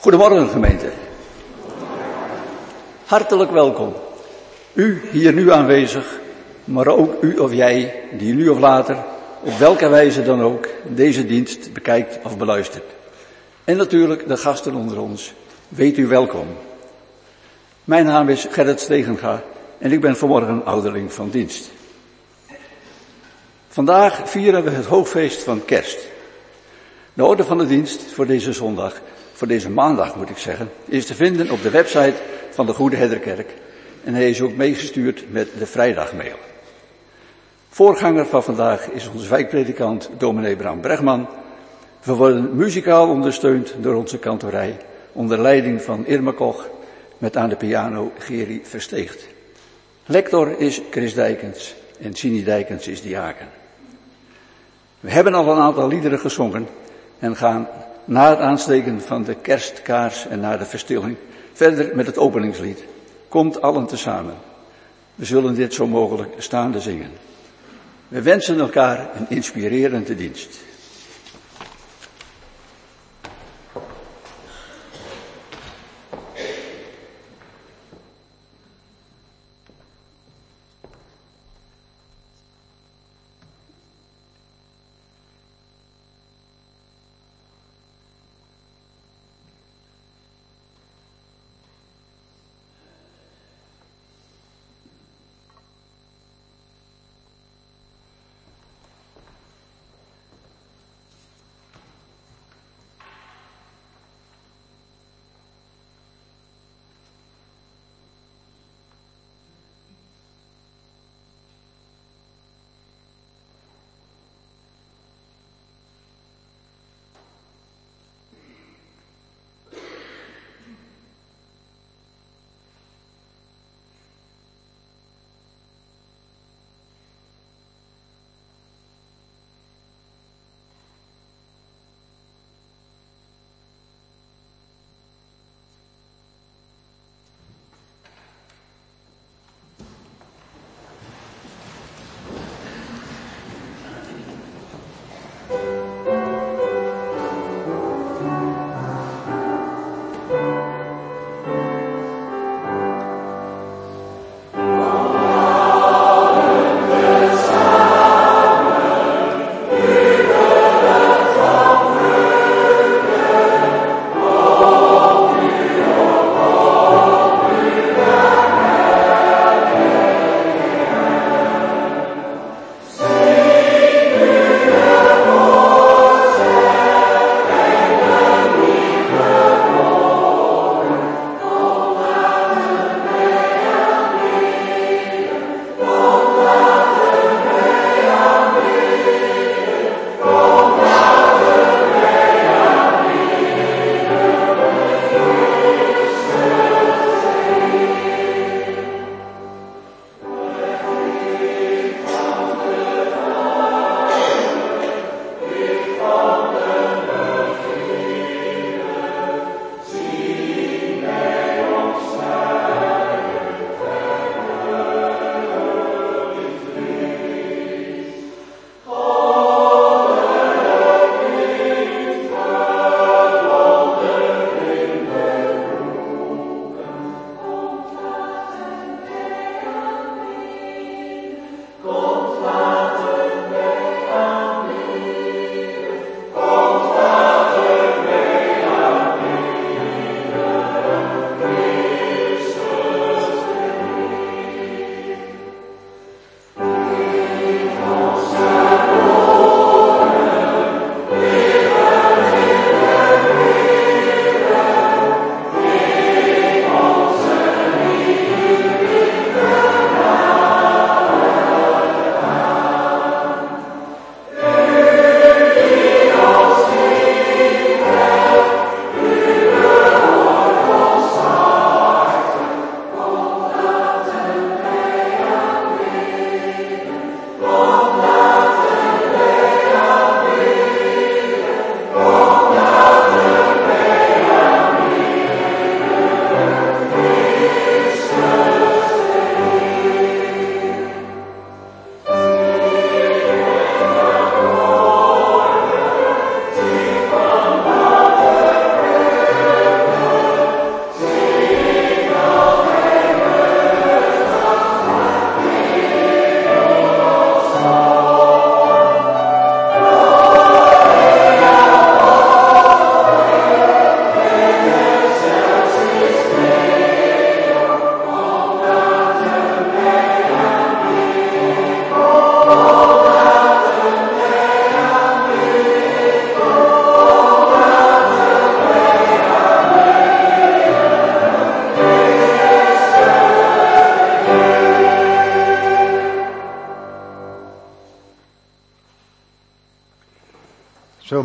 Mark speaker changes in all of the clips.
Speaker 1: Goedemorgen gemeente. Hartelijk welkom. U hier nu aanwezig, maar ook u of jij die nu of later, op welke wijze dan ook, deze dienst bekijkt of beluistert. En natuurlijk de gasten onder ons. Weet u welkom. Mijn naam is Gerrit Stegenga en ik ben vanmorgen ouderling van dienst. Vandaag vieren we het hoogfeest van kerst. De orde van de dienst voor deze zondag, voor deze maandag moet ik zeggen, is te vinden op de website van de Goede Hedderkerk. En hij is ook meegestuurd met de vrijdagmail. Voorganger van vandaag is onze wijkpredikant dominee Bram Bregman. We worden muzikaal ondersteund door onze kantorij onder leiding van Irma Koch met aan de piano Geri Versteegt. Lector is Chris Dijkens en Sini Dijkens is diaken. We hebben al een aantal liederen gezongen en gaan na het aansteken van de kerstkaars en na de verstilling verder met het openingslied. Komt allen tezamen. We zullen dit zo mogelijk staande zingen. We wensen elkaar een inspirerende dienst.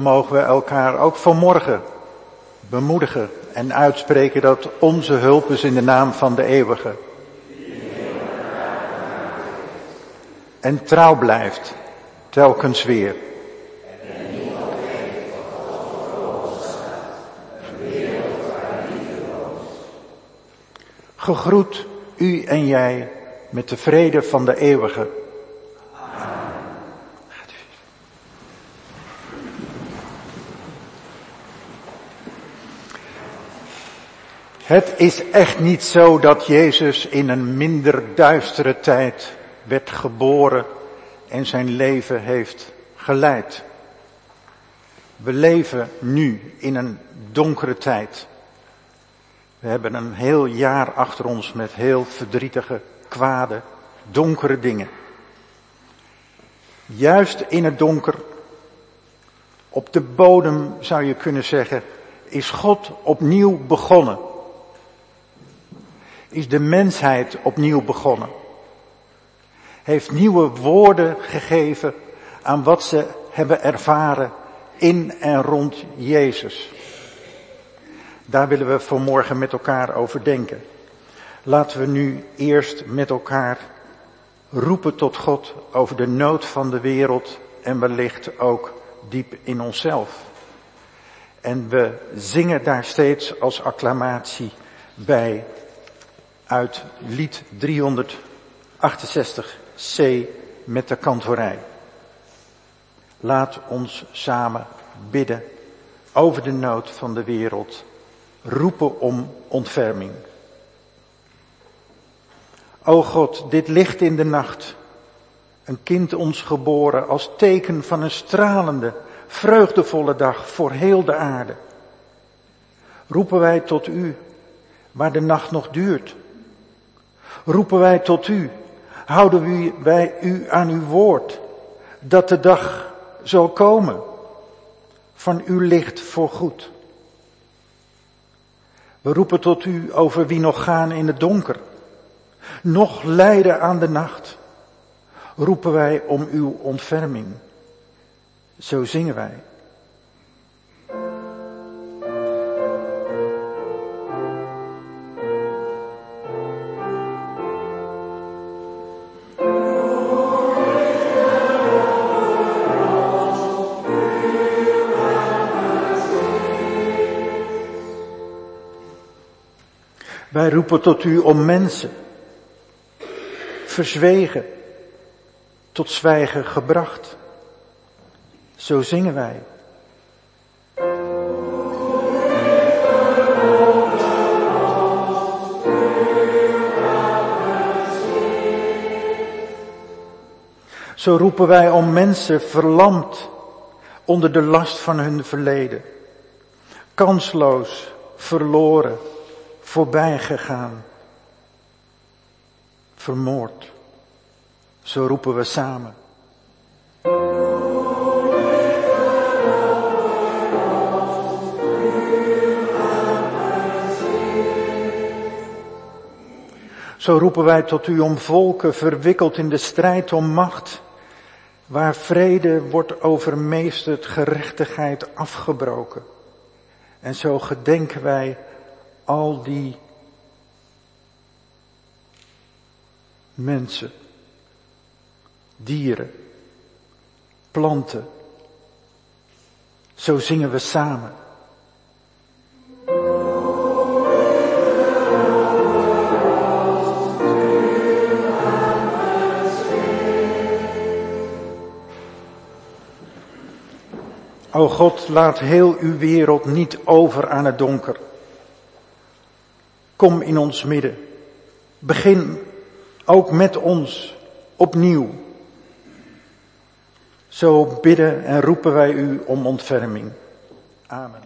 Speaker 2: Mogen we elkaar ook vanmorgen bemoedigen en uitspreken dat onze hulp is in de naam van de eeuwige. En trouw blijft, telkens weer. Gegroet u en jij met de vrede van de eeuwige. Het is echt niet zo dat Jezus in een minder duistere tijd werd geboren en zijn leven heeft geleid. We leven nu in een donkere tijd. We hebben een heel jaar achter ons met heel verdrietige, kwade, donkere dingen. Juist in het donker, op de bodem zou je kunnen zeggen, is God opnieuw begonnen. Is de mensheid opnieuw begonnen. Heeft nieuwe woorden gegeven aan wat ze hebben ervaren in en rond Jezus. Daar willen we vanmorgen met elkaar over denken. Laten we nu eerst met elkaar roepen tot God over de nood van de wereld en wellicht ook diep in onszelf. En we zingen daar steeds als acclamatie bij uit lied 368c met de kantorij. Laat ons samen bidden over de nood van de wereld roepen om ontferming. O God, dit licht in de nacht, een kind ons geboren als teken van een stralende, vreugdevolle dag voor heel de aarde. Roepen wij tot U, waar de nacht nog duurt. Roepen wij tot U, houden wij U aan uw woord, dat de dag zal komen van uw licht voor goed. We roepen tot u over wie nog gaan in het donker, nog lijden aan de nacht. Roepen wij om uw ontferming. Zo zingen wij. Wij roepen tot u om mensen, verzwegen, tot zwijgen gebracht. Zo zingen wij. Zo roepen wij om mensen verlamd onder de last van hun verleden. Kansloos, verloren, voorbij gegaan, vermoord. Zo roepen we samen. Zo roepen wij tot u om volken verwikkeld in de strijd om macht, waar vrede wordt overmeesterd, gerechtigheid afgebroken. En zo gedenken wij al die mensen, dieren, planten. Zo zingen we samen. O God, laat heel uw wereld niet over aan het donker. Kom in ons midden. Begin ook met ons opnieuw. Zo bidden en roepen wij u om ontferming. Amen.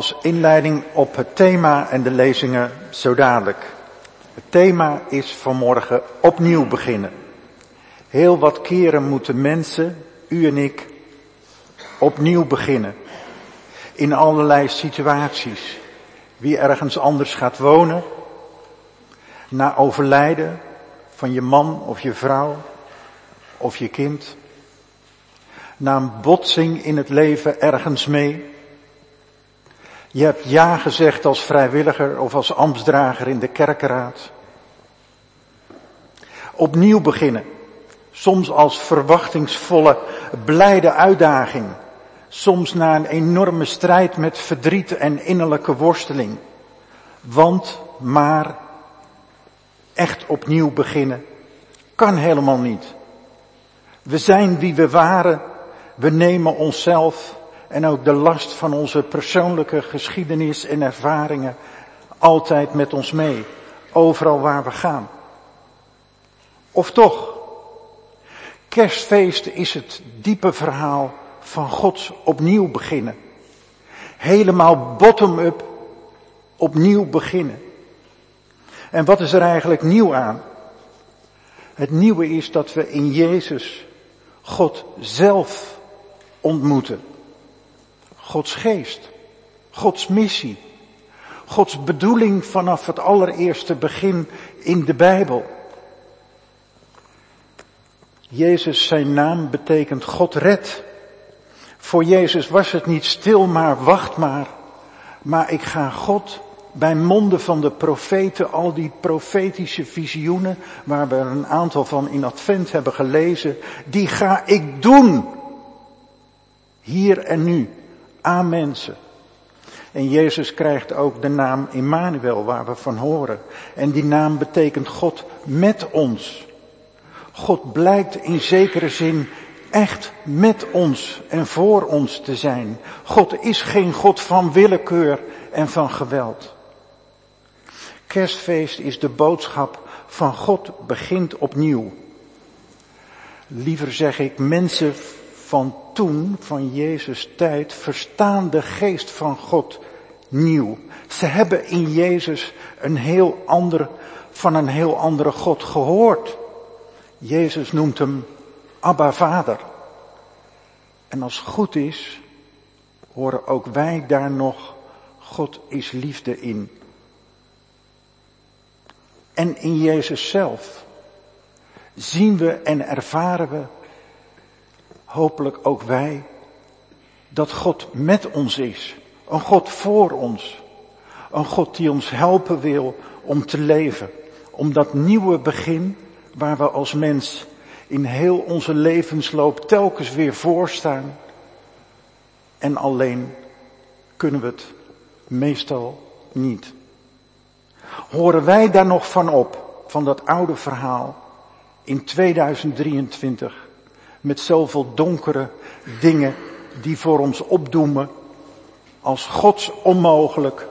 Speaker 2: Als inleiding op het thema en de lezingen zo dadelijk. Het thema is vanmorgen opnieuw beginnen. Heel wat keren moeten mensen, u en ik, opnieuw beginnen. In allerlei situaties. Wie ergens anders gaat wonen, na overlijden van je man of je vrouw of je kind, na een botsing in het leven ergens mee. Je hebt ja gezegd als vrijwilliger of als ambtsdrager in de kerkenraad. Opnieuw beginnen. Soms als verwachtingsvolle, blijde uitdaging. Soms na een enorme strijd met verdriet en innerlijke worsteling. Want, maar, echt opnieuw beginnen kan helemaal niet. We zijn wie we waren. We nemen onszelf en ook de last van onze persoonlijke geschiedenis en ervaringen altijd met ons mee. Overal waar we gaan. Of toch? Kerstfeest is het diepe verhaal van Gods opnieuw beginnen. Helemaal bottom-up opnieuw beginnen. En wat is er eigenlijk nieuw aan? Het nieuwe is dat we in Jezus God zelf ontmoeten. Gods geest, Gods missie, Gods bedoeling vanaf het allereerste begin in de Bijbel. Jezus, zijn naam betekent God red. Voor Jezus was het niet stil maar, wacht maar, maar ik ga God bij monden van de profeten, al die profetische visioenen, waar we een aantal van in Advent hebben gelezen, die ga ik doen. Hier en nu, aan mensen. En Jezus krijgt ook de naam Immanuel, waar we van horen. En die naam betekent God met ons. God blijkt in zekere zin echt met ons en voor ons te zijn. God is geen God van willekeur en van geweld. Kerstfeest is de boodschap van God begint opnieuw. Liever zeg ik, mensen van toen, van Jezus tijd, verstaan de geest van God nieuw. Ze hebben in Jezus een heel ander, van een heel andere God gehoord. Jezus noemt hem Abba Vader. En als goed is, horen ook wij daar nog God is liefde in en in Jezus zelf zien we en ervaren we, hopelijk ook wij, dat God met ons is. Een God voor ons. Een God die ons helpen wil om te leven. Om dat nieuwe begin waar we als mens in heel onze levensloop telkens weer voor staan. En alleen kunnen we het meestal niet. Horen wij daar nog van op, van dat oude verhaal, in 2023, met zoveel donkere dingen die voor ons opdoemen, als Gods onmogelijk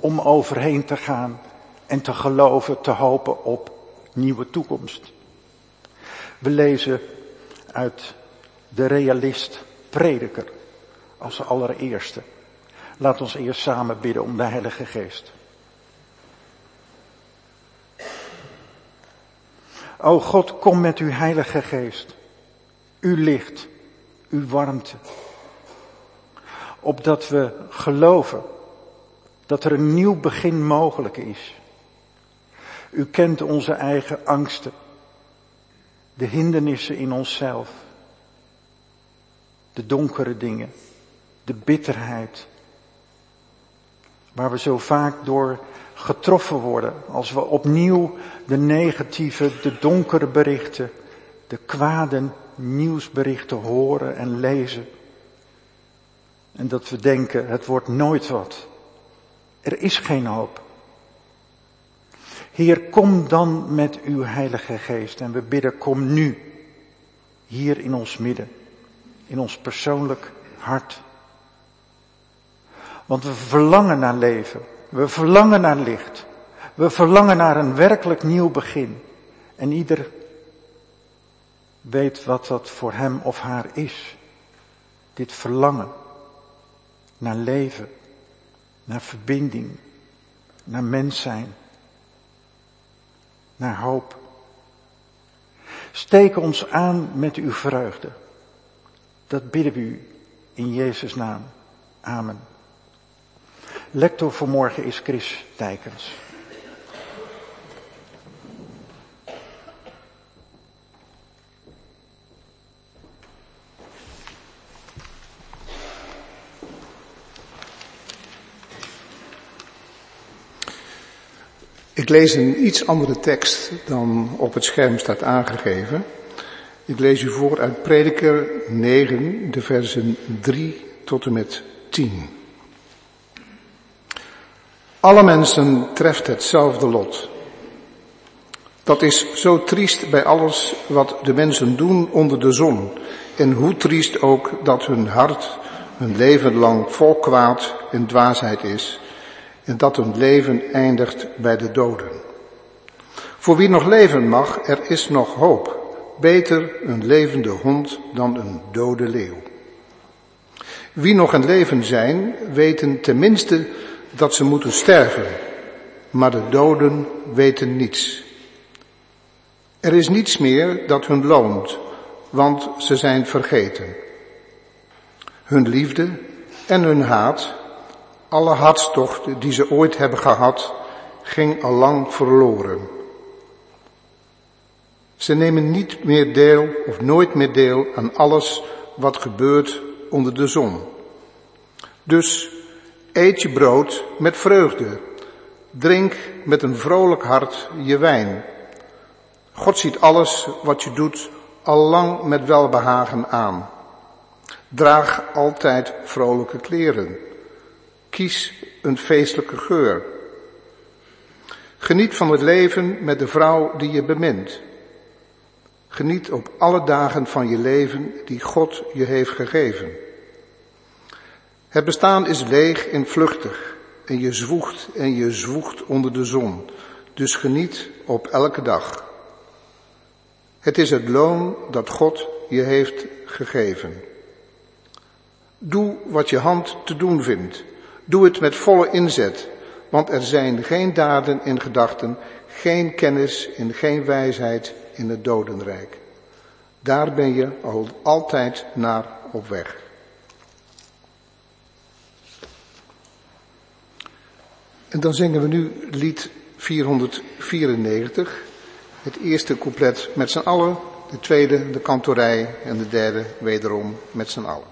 Speaker 2: om overheen te gaan en te geloven, te hopen op nieuwe toekomst. We lezen uit de realist prediker als allereerste. Laat ons eerst samen bidden om de Heilige Geest. O God, kom met uw heilige geest, uw licht, uw warmte. Opdat we geloven dat er een nieuw begin mogelijk is. U kent onze eigen angsten, de hindernissen in onszelf, de donkere dingen, de bitterheid, waar we zo vaak door getroffen worden als we opnieuw de negatieve, de donkere berichten, de kwade nieuwsberichten horen en lezen. En dat we denken, het wordt nooit wat. Er is geen hoop. Heer, kom dan met uw Heilige Geest en we bidden, kom nu, hier in ons midden, in ons persoonlijk hart. Want we verlangen naar leven. We verlangen naar licht. We verlangen naar een werkelijk nieuw begin. En ieder weet wat dat voor hem of haar is. Dit verlangen naar leven, naar verbinding, naar mens zijn, naar hoop. Steek ons aan met uw vreugde. Dat bidden we u in Jezus' naam. Amen. Lector vanmorgen is Chris Dijkens.
Speaker 3: Lees een iets andere tekst dan op het scherm staat aangegeven. Ik lees u voor uit Prediker 9, de versen 3 tot en met 10. Alle mensen treft hetzelfde lot. Dat is zo triest bij alles wat de mensen doen onder de zon. En hoe triest ook dat hun hart hun leven lang vol kwaad en dwaasheid is en dat hun leven eindigt bij de doden. Voor wie nog leven mag, er is nog hoop. Beter een levende hond dan een dode leeuw. Wie nog in leven zijn, weten tenminste dat ze moeten sterven, maar de doden weten niets. Er is niets meer dat hun loont, want ze zijn vergeten. Hun liefde en hun haat alle hartstocht die ze ooit hebben gehad, ging al lang verloren. Ze nemen niet meer deel of nooit meer deel aan alles wat gebeurt onder de zon. Dus eet je brood met vreugde. Drink met een vrolijk hart je wijn. God ziet alles wat je doet al lang met welbehagen aan. Draag altijd vrolijke kleren. Kies een feestelijke geur. Geniet van het leven met de vrouw die je bemint. Geniet op alle dagen van je leven die God je heeft gegeven. Het bestaan is leeg en vluchtig en je zwoegt en je zwoegt onder de zon. Dus geniet op elke dag. Het is het loon dat God je heeft gegeven. Doe wat je hand te doen vindt. Doe het met volle inzet, want er zijn geen daden in gedachten, geen kennis en geen wijsheid in het dodenrijk. Daar ben je al altijd naar op weg. En dan zingen we nu lied 494. Het eerste couplet met z'n allen, de tweede de kantorij en de derde wederom met z'n allen.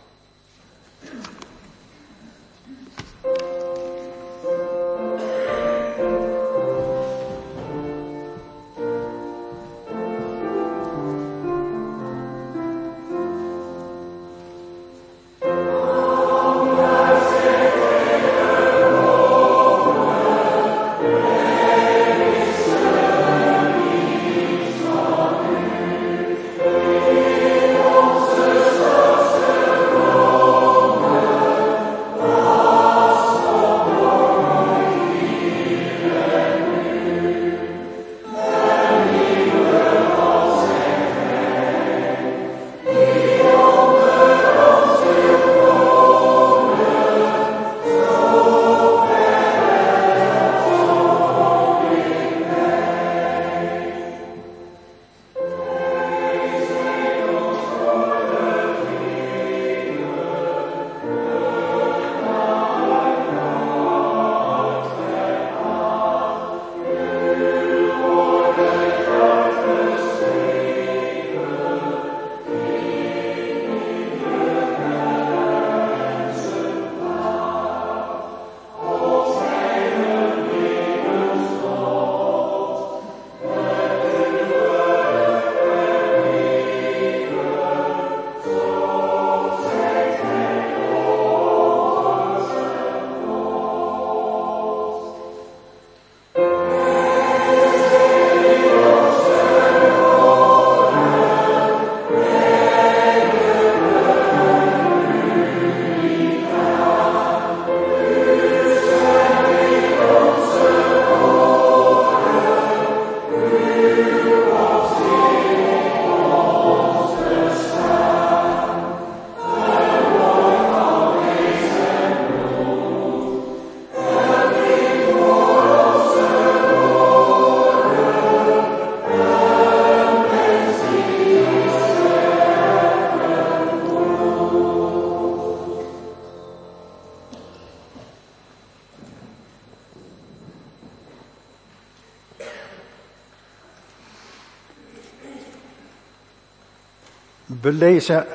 Speaker 2: We lezen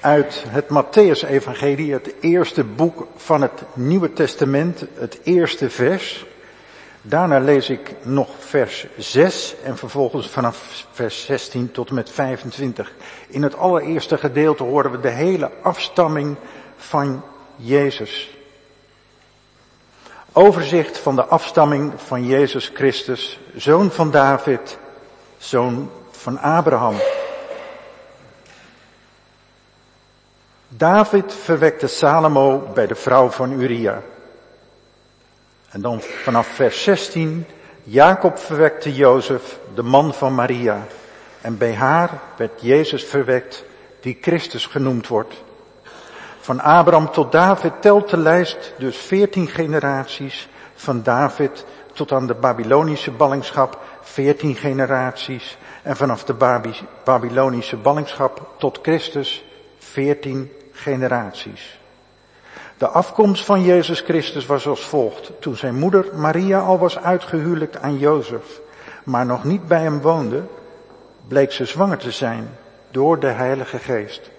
Speaker 2: uit het Matthäus-evangelie, het eerste boek van het Nieuwe Testament, het eerste vers. Daarna lees ik nog vers 6 en vervolgens vanaf vers 16 tot en met 25. In het allereerste gedeelte horen we de hele afstamming van Jezus. Overzicht van de afstamming van Jezus Christus, zoon van David, zoon van Abraham. David verwekte Salomo bij de vrouw van Uria. En dan vanaf vers 16, Jacob verwekte Jozef, de man van Maria. En bij haar werd Jezus verwekt, die Christus genoemd wordt. Van Abraham tot David telt de lijst dus veertien generaties. Van David tot aan de Babylonische ballingschap veertien generaties. En vanaf de Babylonische ballingschap tot Christus veertien generaties. De afkomst van Jezus Christus was als volgt. Toen zijn moeder Maria al was uitgehuwelijkt aan Jozef, maar nog niet bij hem woonde, bleek ze zwanger te zijn door de Heilige Geest.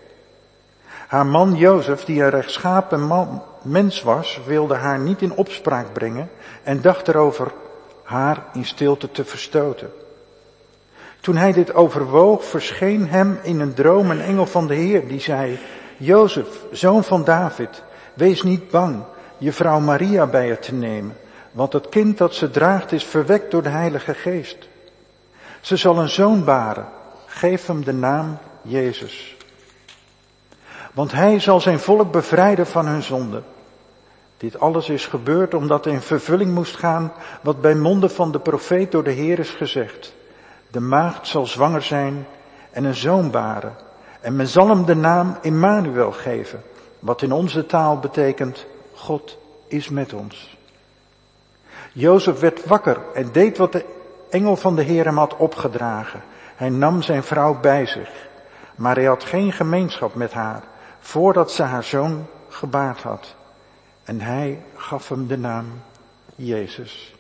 Speaker 2: Haar man Jozef, die een rechtschapen man, mens was, wilde haar niet in opspraak brengen en dacht erover haar in stilte te verstoten. Toen hij dit overwoog, verscheen hem in een droom een engel van de Heer die zei, Jozef, zoon van David, wees niet bang je vrouw Maria bij je te nemen, want het kind dat ze draagt is verwekt door de Heilige Geest. Ze zal een zoon baren, geef hem de naam Jezus. Want hij zal zijn volk bevrijden van hun zonde. Dit alles is gebeurd omdat er in vervulling moest gaan wat bij monden van de profeet door de Heer is gezegd. De maagd zal zwanger zijn en een zoon baren. En men zal hem de naam Immanuel geven, wat in onze taal betekent God is met ons. Jozef werd wakker en deed wat de engel van de Heer hem had opgedragen. Hij nam zijn vrouw bij zich, maar hij had geen gemeenschap met haar voordat ze haar zoon gebaard had. En hij gaf hem de naam Jezus.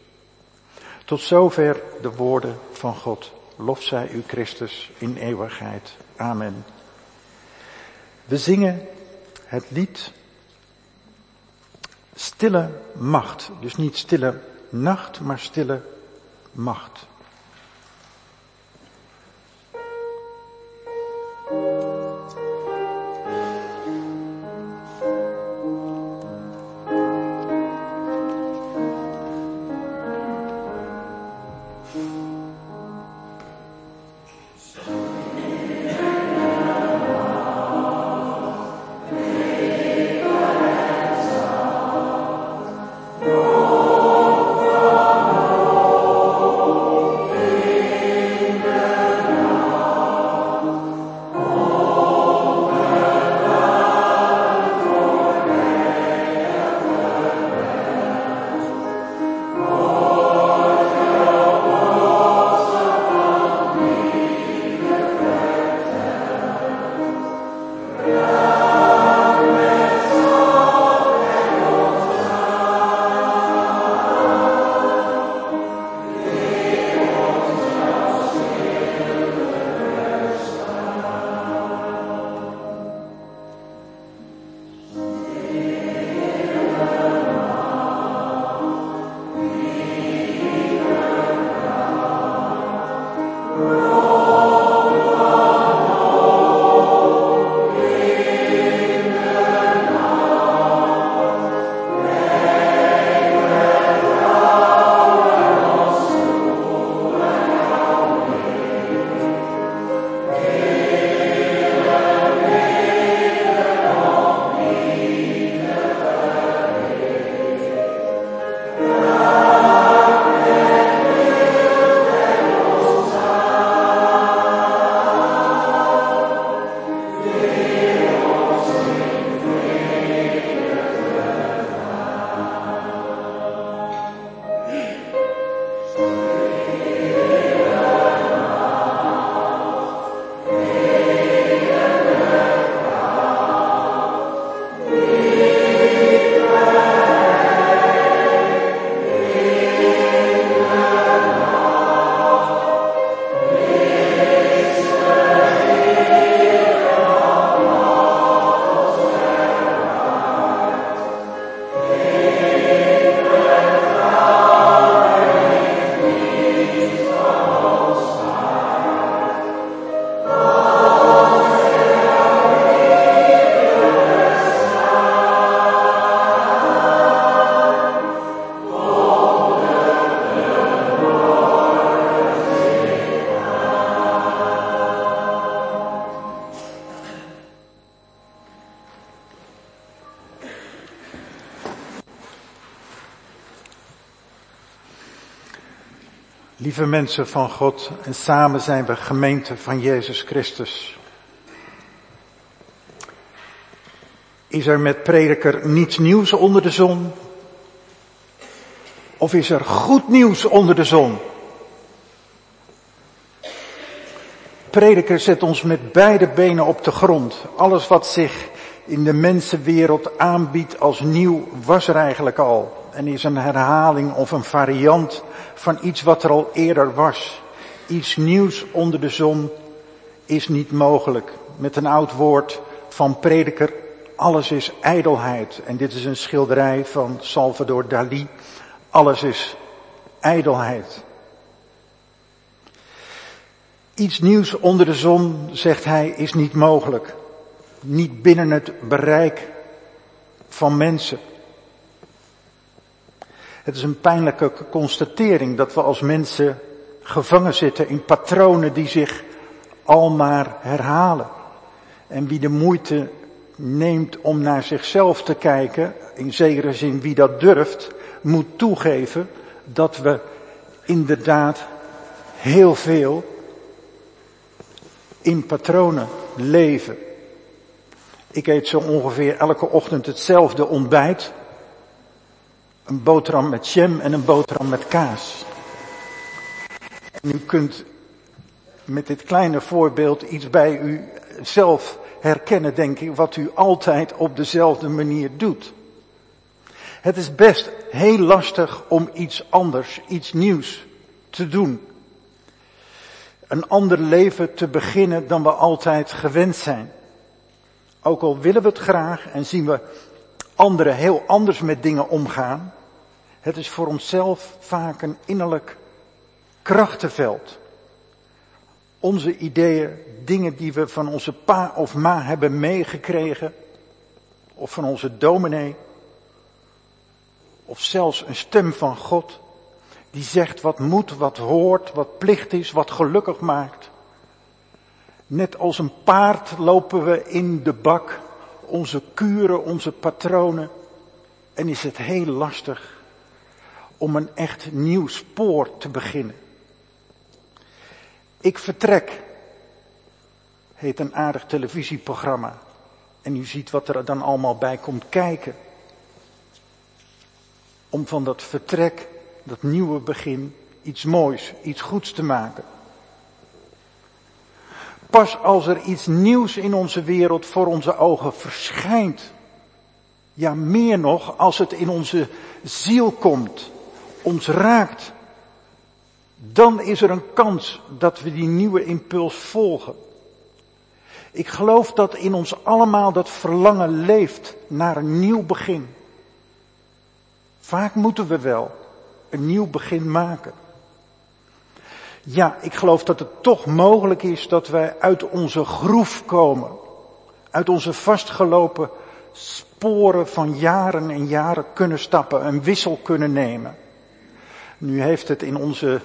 Speaker 2: Tot zover de woorden van God. Lof zij u Christus in eeuwigheid. Amen. We zingen het lied Stille Macht. Dus niet stille nacht, maar stille macht. Lieve mensen van God, en samen zijn we gemeente van Jezus Christus. Is er met prediker niets nieuws onder de zon? Of is er goed nieuws onder de zon? Prediker zet ons met beide benen op de grond. Alles wat zich in de mensenwereld aanbiedt als nieuw was er eigenlijk al. En is een herhaling of een variant van iets wat er al eerder was. Iets nieuws onder de zon is niet mogelijk. Met een oud woord van prediker, alles is ijdelheid. En dit is een schilderij van Salvador Dali. Alles is ijdelheid. Iets nieuws onder de zon, zegt hij, is niet mogelijk. Niet binnen het bereik van mensen. Het is een pijnlijke constatering dat we als mensen gevangen zitten in patronen die zich al maar herhalen. En wie de moeite neemt om naar zichzelf te kijken, in zekere zin wie dat durft, moet toegeven dat we inderdaad heel veel in patronen leven. Ik eet zo ongeveer elke ochtend hetzelfde ontbijt. Een boterham met jam en een boterham met kaas. En u kunt met dit kleine voorbeeld iets bij u zelf herkennen, denk ik, wat u altijd op dezelfde manier doet. Het is best heel lastig om iets anders, iets nieuws te doen. Een ander leven te beginnen dan we altijd gewend zijn. Ook al willen we het graag en zien we anderen heel anders met dingen omgaan. Het is voor onszelf vaak een innerlijk krachtenveld. Onze ideeën, dingen die we van onze pa of ma hebben meegekregen, of van onze dominee, of zelfs een stem van God, die zegt wat moet, wat hoort, wat plicht is, wat gelukkig maakt. Net als een paard lopen we in de bak, onze kuren, onze patronen, en is het heel lastig om een echt nieuw spoor te beginnen. Ik vertrek, heet een aardig televisieprogramma. En u ziet wat er dan allemaal bij komt kijken. Om van dat vertrek, dat nieuwe begin, iets moois, iets goeds te maken. Pas als er iets nieuws in onze wereld voor onze ogen verschijnt. Ja, meer nog, als het in onze ziel komt, ons raakt. Dan is er een kans dat we die nieuwe impuls volgen. Ik geloof dat in ons allemaal dat verlangen leeft naar een nieuw begin. Vaak moeten we wel een nieuw begin maken. Ja, ik geloof dat het toch mogelijk is dat wij uit onze groef komen. Uit onze vastgelopen sporen van jaren en jaren kunnen stappen, een wissel kunnen nemen. Nu heeft het in onze,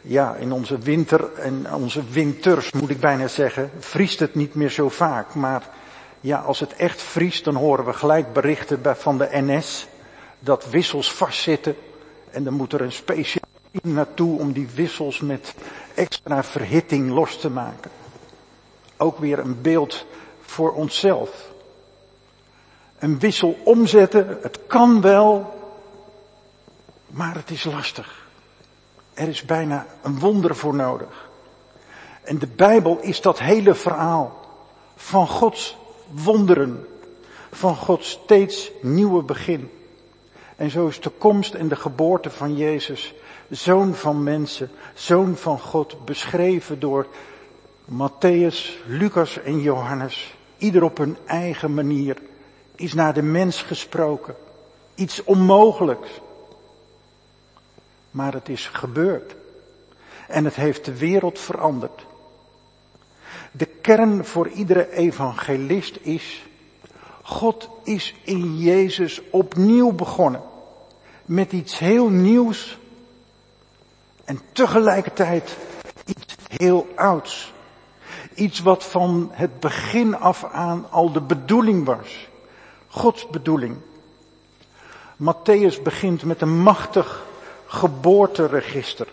Speaker 2: ja, in onze winter en onze winters moet ik bijna zeggen, vriest het niet meer zo vaak. Maar ja, als het echt vriest, dan horen we gelijk berichten van de NS dat wissels vastzitten. En dan moet er een speciaal team naartoe om die wissels met extra verhitting los te maken. Ook weer een beeld voor onszelf. Een wissel omzetten, het kan wel, maar het is lastig. Er is bijna een wonder voor nodig. En de Bijbel is dat hele verhaal van Gods wonderen, van Gods steeds nieuwe begin. En zo is de komst en de geboorte van Jezus, zoon van mensen, zoon van God, beschreven door Matthäus, Lucas en Johannes. Ieder op hun eigen manier is naar de mens gesproken. Iets onmogelijks. Maar het is gebeurd. En het heeft de wereld veranderd. De kern voor iedere evangelist is, God is in Jezus opnieuw begonnen met iets heel nieuws en tegelijkertijd iets heel ouds. Iets wat van het begin af aan al de bedoeling was. Gods bedoeling. Matthäus begint met een machtig geboorteregister.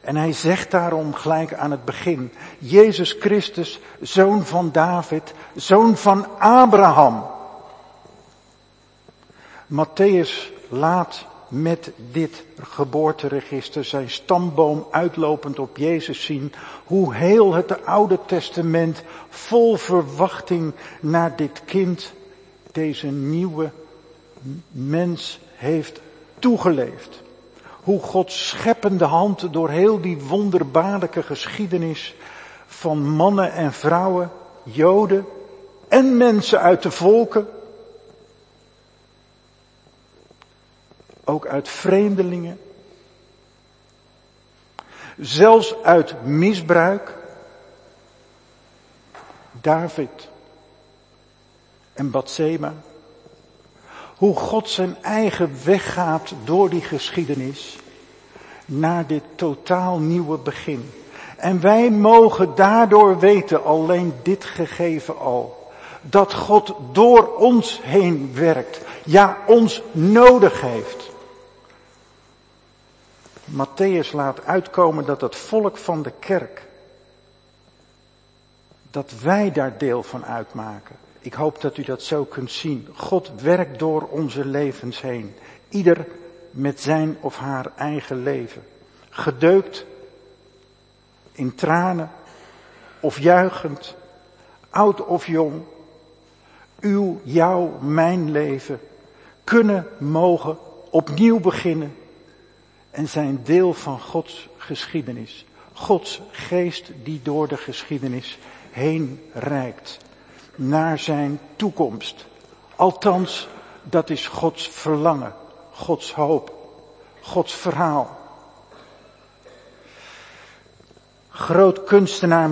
Speaker 2: En hij zegt daarom gelijk aan het begin, Jezus Christus, zoon van David, zoon van Abraham. Matthäus laat met dit geboorteregister zijn stamboom uitlopend op Jezus zien, hoe heel het Oude Testament vol verwachting naar dit kind, deze nieuwe mens heeft toegeleefd. Hoe Gods scheppende hand door heel die wonderbaarlijke geschiedenis van mannen en vrouwen, Joden en mensen uit de volken, ook uit vreemdelingen, zelfs uit misbruik, David en Batseba, hoe God zijn eigen weg gaat door die geschiedenis naar dit totaal nieuwe begin. En wij mogen daardoor weten, alleen dit gegeven al, dat God door ons heen werkt, ja ons nodig heeft. Matthäus laat uitkomen dat het volk van de kerk, dat wij daar deel van uitmaken. Ik hoop dat u dat zo kunt zien. God werkt door onze levens heen. Ieder met zijn of haar eigen leven. Gedeukt in tranen of juichend, oud of jong. Uw, jouw, mijn leven kunnen mogen opnieuw beginnen en zijn deel van Gods geschiedenis. Gods geest die door de geschiedenis heen reikt naar zijn toekomst. Althans, dat is Gods verlangen, Gods hoop, Gods verhaal. Groot kunstenaar